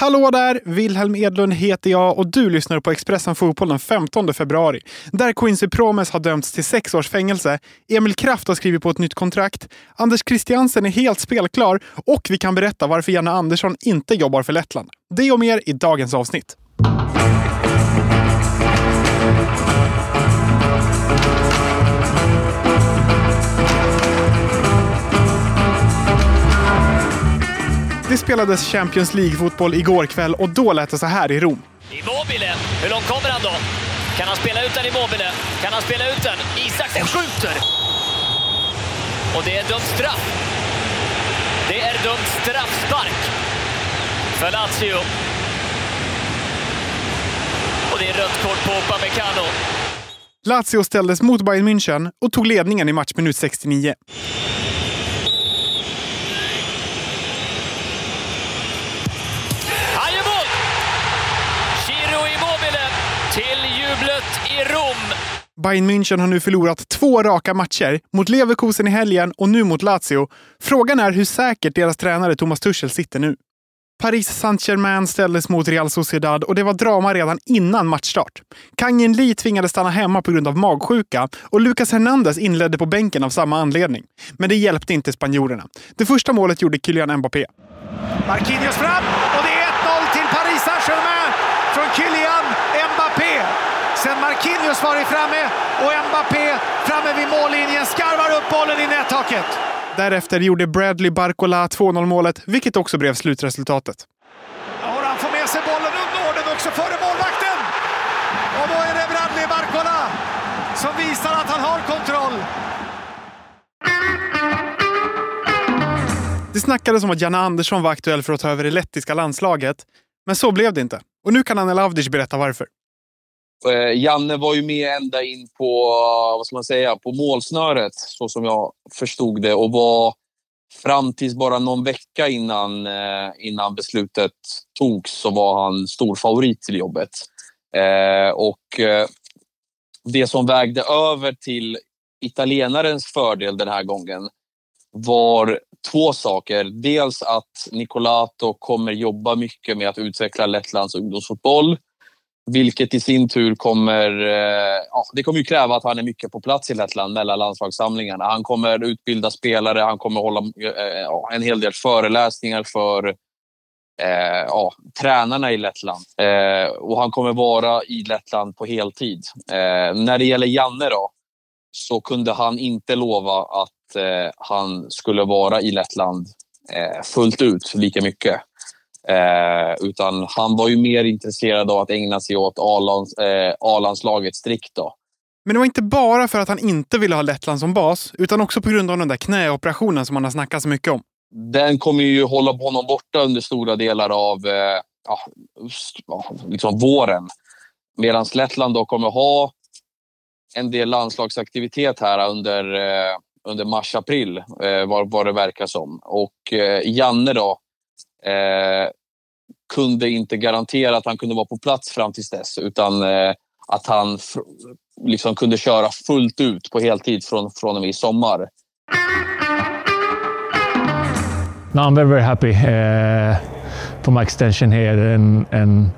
Hallå där! Wilhelm Edlund heter jag och du lyssnar på Expressen Fotboll den 15 februari. Där Quincy Promes har dömts till sex års fängelse, Emil Kraft har skrivit på ett nytt kontrakt, Anders Christiansen är helt spelklar och vi kan berätta varför Janne Andersson inte jobbar för Lettland. Det och mer i dagens avsnitt. Spelades Champions League-fotboll igår kväll och då lät det så här i Rom. Immobile. Hur långt kommer han då? Kan han spela ut den Immobile? Kan han spela ut den? Isaksen skjuter! Och det är dömt straff. Det är dömt straffspark för Lazio. Och det är rött kort på Upamecano. Lazio ställdes mot Bayern München och tog ledningen i matchminut 69. Jublet i Rom. Bayern München har nu förlorat två raka matcher, mot Leverkusen i helgen och nu mot Lazio. Frågan är hur säkert deras tränare Thomas Tuchel sitter nu. Paris Saint-Germain ställdes mot Real Sociedad och det var drama redan innan matchstart. Kang Lee tvingades stanna hemma på grund av magsjuka och Lucas Hernandez inledde på bänken av samma anledning. Men det hjälpte inte spanjorerna. Det första målet gjorde Kylian Mbappé. Marquinhos fram och det är 1-0 till Paris Saint-Germain från Kylian Marquinhos varit framme och Mbappé framme vid mållinjen skarvar upp bollen i nättaket. Därefter gjorde Bradley Barcola 2-0 målet, vilket också blev slutresultatet. Och han får med sig bollen och når den också före målvakten. Och då är det Bradley Barcola som visar att han har kontroll. Det snackades om att Janne Andersson var aktuell för att ta över det lettiska landslaget. Men så blev det inte. Och nu kan Anel Avdic berätta varför. Eh, Janne var ju med ända in på, vad ska man säga, på målsnöret, så som jag förstod det. Och var fram tills bara någon vecka innan, eh, innan beslutet togs så var han stor favorit till jobbet. Eh, och det som vägde över till italienarens fördel den här gången var två saker. Dels att Nicolato kommer jobba mycket med att utveckla Lettlands ungdomsfotboll. Vilket i sin tur kommer, eh, ja, det kommer ju kräva att han är mycket på plats i Lettland mellan landslagssamlingarna. Han kommer utbilda spelare, han kommer hålla eh, ja, en hel del föreläsningar för eh, ja, tränarna i Lettland. Eh, och han kommer vara i Lettland på heltid. Eh, när det gäller Janne då, så kunde han inte lova att eh, han skulle vara i Lettland eh, fullt ut lika mycket. Eh, utan han var ju mer intresserad av att ägna sig åt eh, A-landslaget strikt. Då. Men det var inte bara för att han inte ville ha Lettland som bas, utan också på grund av den där knäoperationen som han har snackat så mycket om. Den kommer ju hålla honom borta under stora delar av eh, ja, liksom våren. Medan Lettland då kommer ha en del landslagsaktivitet här under, eh, under mars-april, eh, vad, vad det verkar som. Och eh, Janne då, eh, kunde inte garantera att han kunde vara på plats fram till dess utan eh, att han liksom kunde köra fullt ut på heltid från, från och med i sommar. No, I'm very very happy uh, for my extension here and, and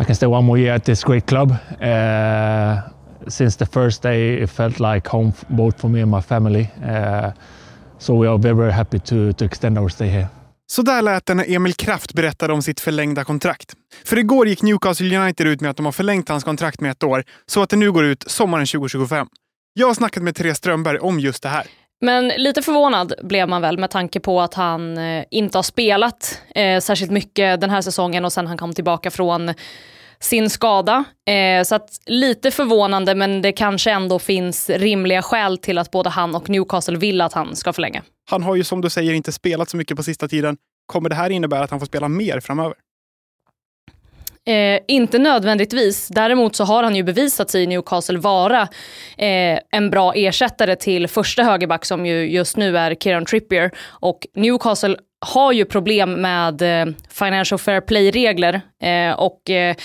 I can stay one more year at this great club. Uh, since the first day it felt like home both for me and my family. Uh, so we are very very happy to, to extend our stay here. Så där lät det när Emil Kraft berättade om sitt förlängda kontrakt. För igår gick Newcastle United ut med att de har förlängt hans kontrakt med ett år, så att det nu går ut sommaren 2025. Jag har snackat med Therese Strömberg om just det här. Men lite förvånad blev man väl med tanke på att han eh, inte har spelat eh, särskilt mycket den här säsongen och sen han kom tillbaka från sin skada. Eh, så lite förvånande men det kanske ändå finns rimliga skäl till att både han och Newcastle vill att han ska förlänga. Han har ju som du säger inte spelat så mycket på sista tiden. Kommer det här innebära att han får spela mer framöver? Eh, inte nödvändigtvis. Däremot så har han ju bevisat sig i Newcastle vara eh, en bra ersättare till första högerback som ju just nu är Kieran Trippier. Och Newcastle har ju problem med eh, Financial Fair Play-regler eh, och eh,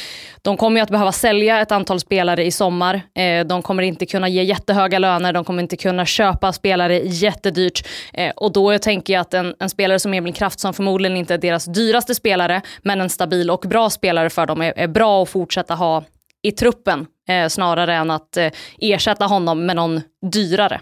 de kommer ju att behöva sälja ett antal spelare i sommar. De kommer inte kunna ge jättehöga löner, de kommer inte kunna köpa spelare jättedyrt och då tänker jag att en, en, spelare som Emil Kraft som förmodligen inte är deras dyraste spelare, men en stabil och bra spelare för dem är, är bra att fortsätta ha i truppen snarare än att ersätta honom med någon dyrare.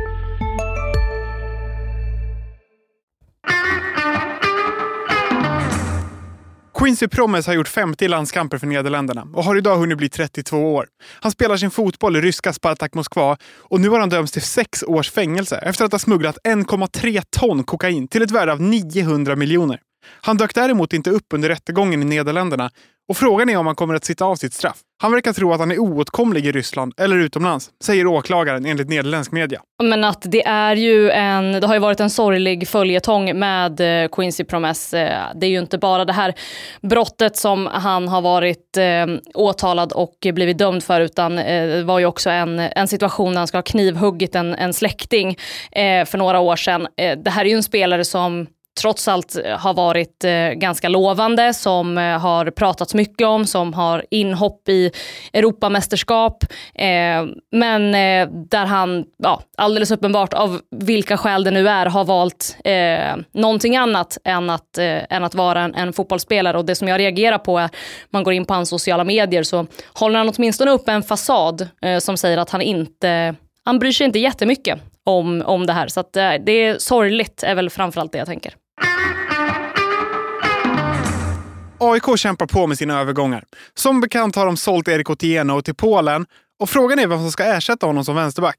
Quincy Promes har gjort 50 landskamper för Nederländerna och har idag hunnit bli 32 år. Han spelar sin fotboll i ryska Spartak Moskva och nu har han dömts till sex års fängelse efter att ha smugglat 1,3 ton kokain till ett värde av 900 miljoner. Han dök däremot inte upp under rättegången i Nederländerna och frågan är om han kommer att sitta av sitt straff. Han verkar tro att han är oåtkomlig i Ryssland eller utomlands, säger åklagaren enligt nederländsk media. Men att det är ju en, det har ju varit en sorglig följetong med eh, Quincy Promess. Eh, det är ju inte bara det här brottet som han har varit eh, åtalad och blivit dömd för, utan eh, det var ju också en, en situation där han ska ha knivhuggit en, en släkting eh, för några år sedan. Eh, det här är ju en spelare som trots allt eh, har varit eh, ganska lovande, som eh, har pratats mycket om, som har inhopp i Europamästerskap. Men där han, ja, alldeles uppenbart av vilka skäl det nu är, har valt eh, någonting annat än att, än att vara en, en fotbollsspelare. Och det som jag reagerar på är, man går in på hans sociala medier så håller han åtminstone upp en fasad som säger att han inte han bryr sig inte jättemycket om, om det här. Så att, det är sorgligt, är väl framförallt det jag tänker. AIK kämpar på med sina övergångar. Som bekant har de sålt Erik Otieno till Polen och frågan är vem som ska ersätta honom som vänsterback.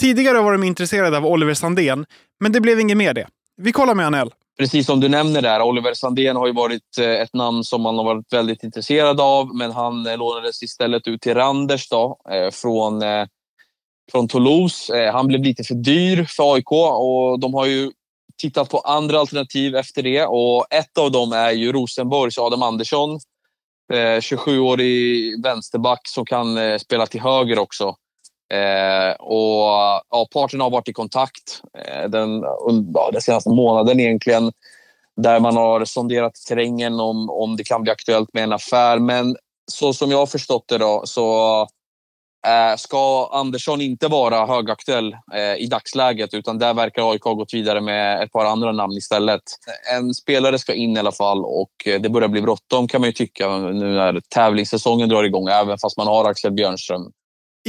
Tidigare var de intresserade av Oliver Sandén, men det blev inget mer det. Vi kollar med Anel. Precis som du nämner där, Oliver Sandén har ju varit eh, ett namn som man har varit väldigt intresserad av, men han eh, lånades istället ut till Randers då, eh, från, från Toulouse. Eh, han blev lite för dyr för AIK och de har ju tittat på andra alternativ efter det och ett av dem är ju Rosenborgs Adam Andersson. Eh, 27-årig vänsterback som kan eh, spela till höger också. Eh, och ja, Parterna har varit i kontakt eh, den, ja, den senaste månaden egentligen. Där man har sonderat terrängen om, om det kan bli aktuellt med en affär. Men så som jag har förstått det då, så ska Andersson inte vara högaktuell eh, i dagsläget utan där verkar AIK ha gått vidare med ett par andra namn istället. En spelare ska in i alla fall och det börjar bli bråttom kan man ju tycka nu när tävlingssäsongen drar igång även fast man har Axel Björnström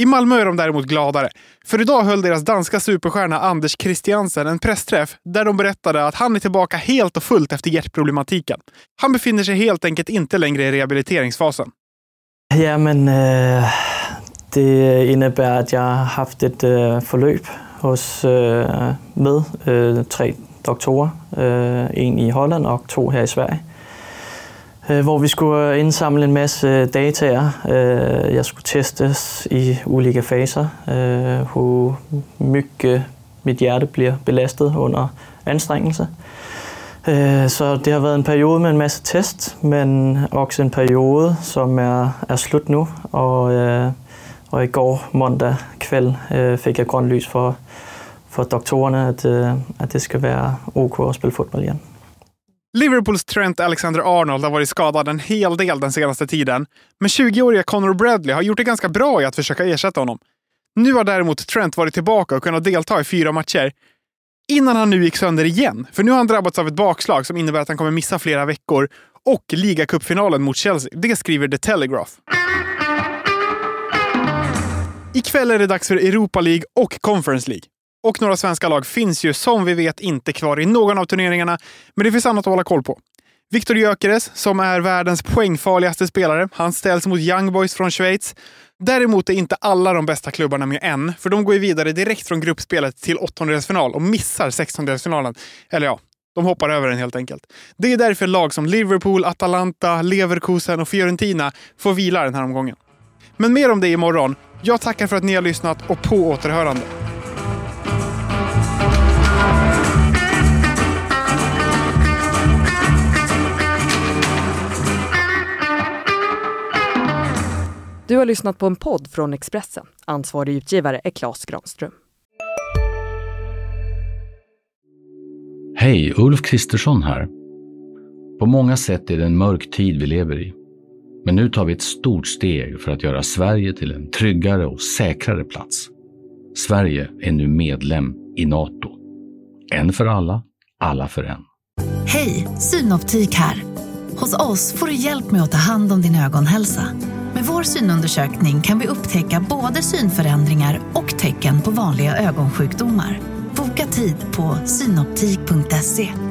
i Malmö är de däremot gladare. För idag höll deras danska superstjärna Anders Christiansen en pressträff där de berättade att han är tillbaka helt och fullt efter hjärtproblematiken. Han befinner sig helt enkelt inte längre i rehabiliteringsfasen. Ja, men äh, det innebär att jag har haft ett øh, förlopp hos, øh, med øh, tre doktorer. en i Holland och två här i Sverige. Hvor vi skulle indsamle en masse data. Jag skulle testas i olika faser, hur mycket mitt hjärta blir belastat under ansträngelse. Så det har varit en period med en massa test, men också en period som är, är slut nu. Och, og i går, kväll, øh, fick jag grønt lys för for doktorerne, at, øh, at det skal være ok att spela fotboll igen. Liverpools Trent Alexander-Arnold har varit skadad en hel del den senaste tiden, men 20-åriga Conor Bradley har gjort det ganska bra i att försöka ersätta honom. Nu har däremot Trent varit tillbaka och kunnat delta i fyra matcher. Innan han nu gick sönder igen, för nu har han drabbats av ett bakslag som innebär att han kommer missa flera veckor och ligacupfinalen mot Chelsea. Det skriver The Telegraph. Ikväll är det dags för Europa League och Conference League. Och några svenska lag finns ju som vi vet inte kvar i någon av turneringarna, men det finns annat att hålla koll på. Viktor Gyökeres, som är världens poängfarligaste spelare, han ställs mot Young Boys från Schweiz. Däremot är inte alla de bästa klubbarna med än, för de går ju vidare direkt från gruppspelet till åttondelsfinal och missar sextondelsfinalen. Eller ja, De hoppar över den helt enkelt. Det är därför lag som Liverpool, Atalanta, Leverkusen och Fiorentina får vila den här omgången. Men mer om det imorgon. Jag tackar för att ni har lyssnat och på återhörande. Du har lyssnat på en podd från Expressen. Ansvarig utgivare är Klas Granström. Hej, Ulf Kristersson här. På många sätt är det en mörk tid vi lever i. Men nu tar vi ett stort steg för att göra Sverige till en tryggare och säkrare plats. Sverige är nu medlem i Nato. En för alla, alla för en. Hej, Synoptik här. Hos oss får du hjälp med att ta hand om din ögonhälsa. Med vår synundersökning kan vi upptäcka både synförändringar och tecken på vanliga ögonsjukdomar. Boka tid på synoptik.se.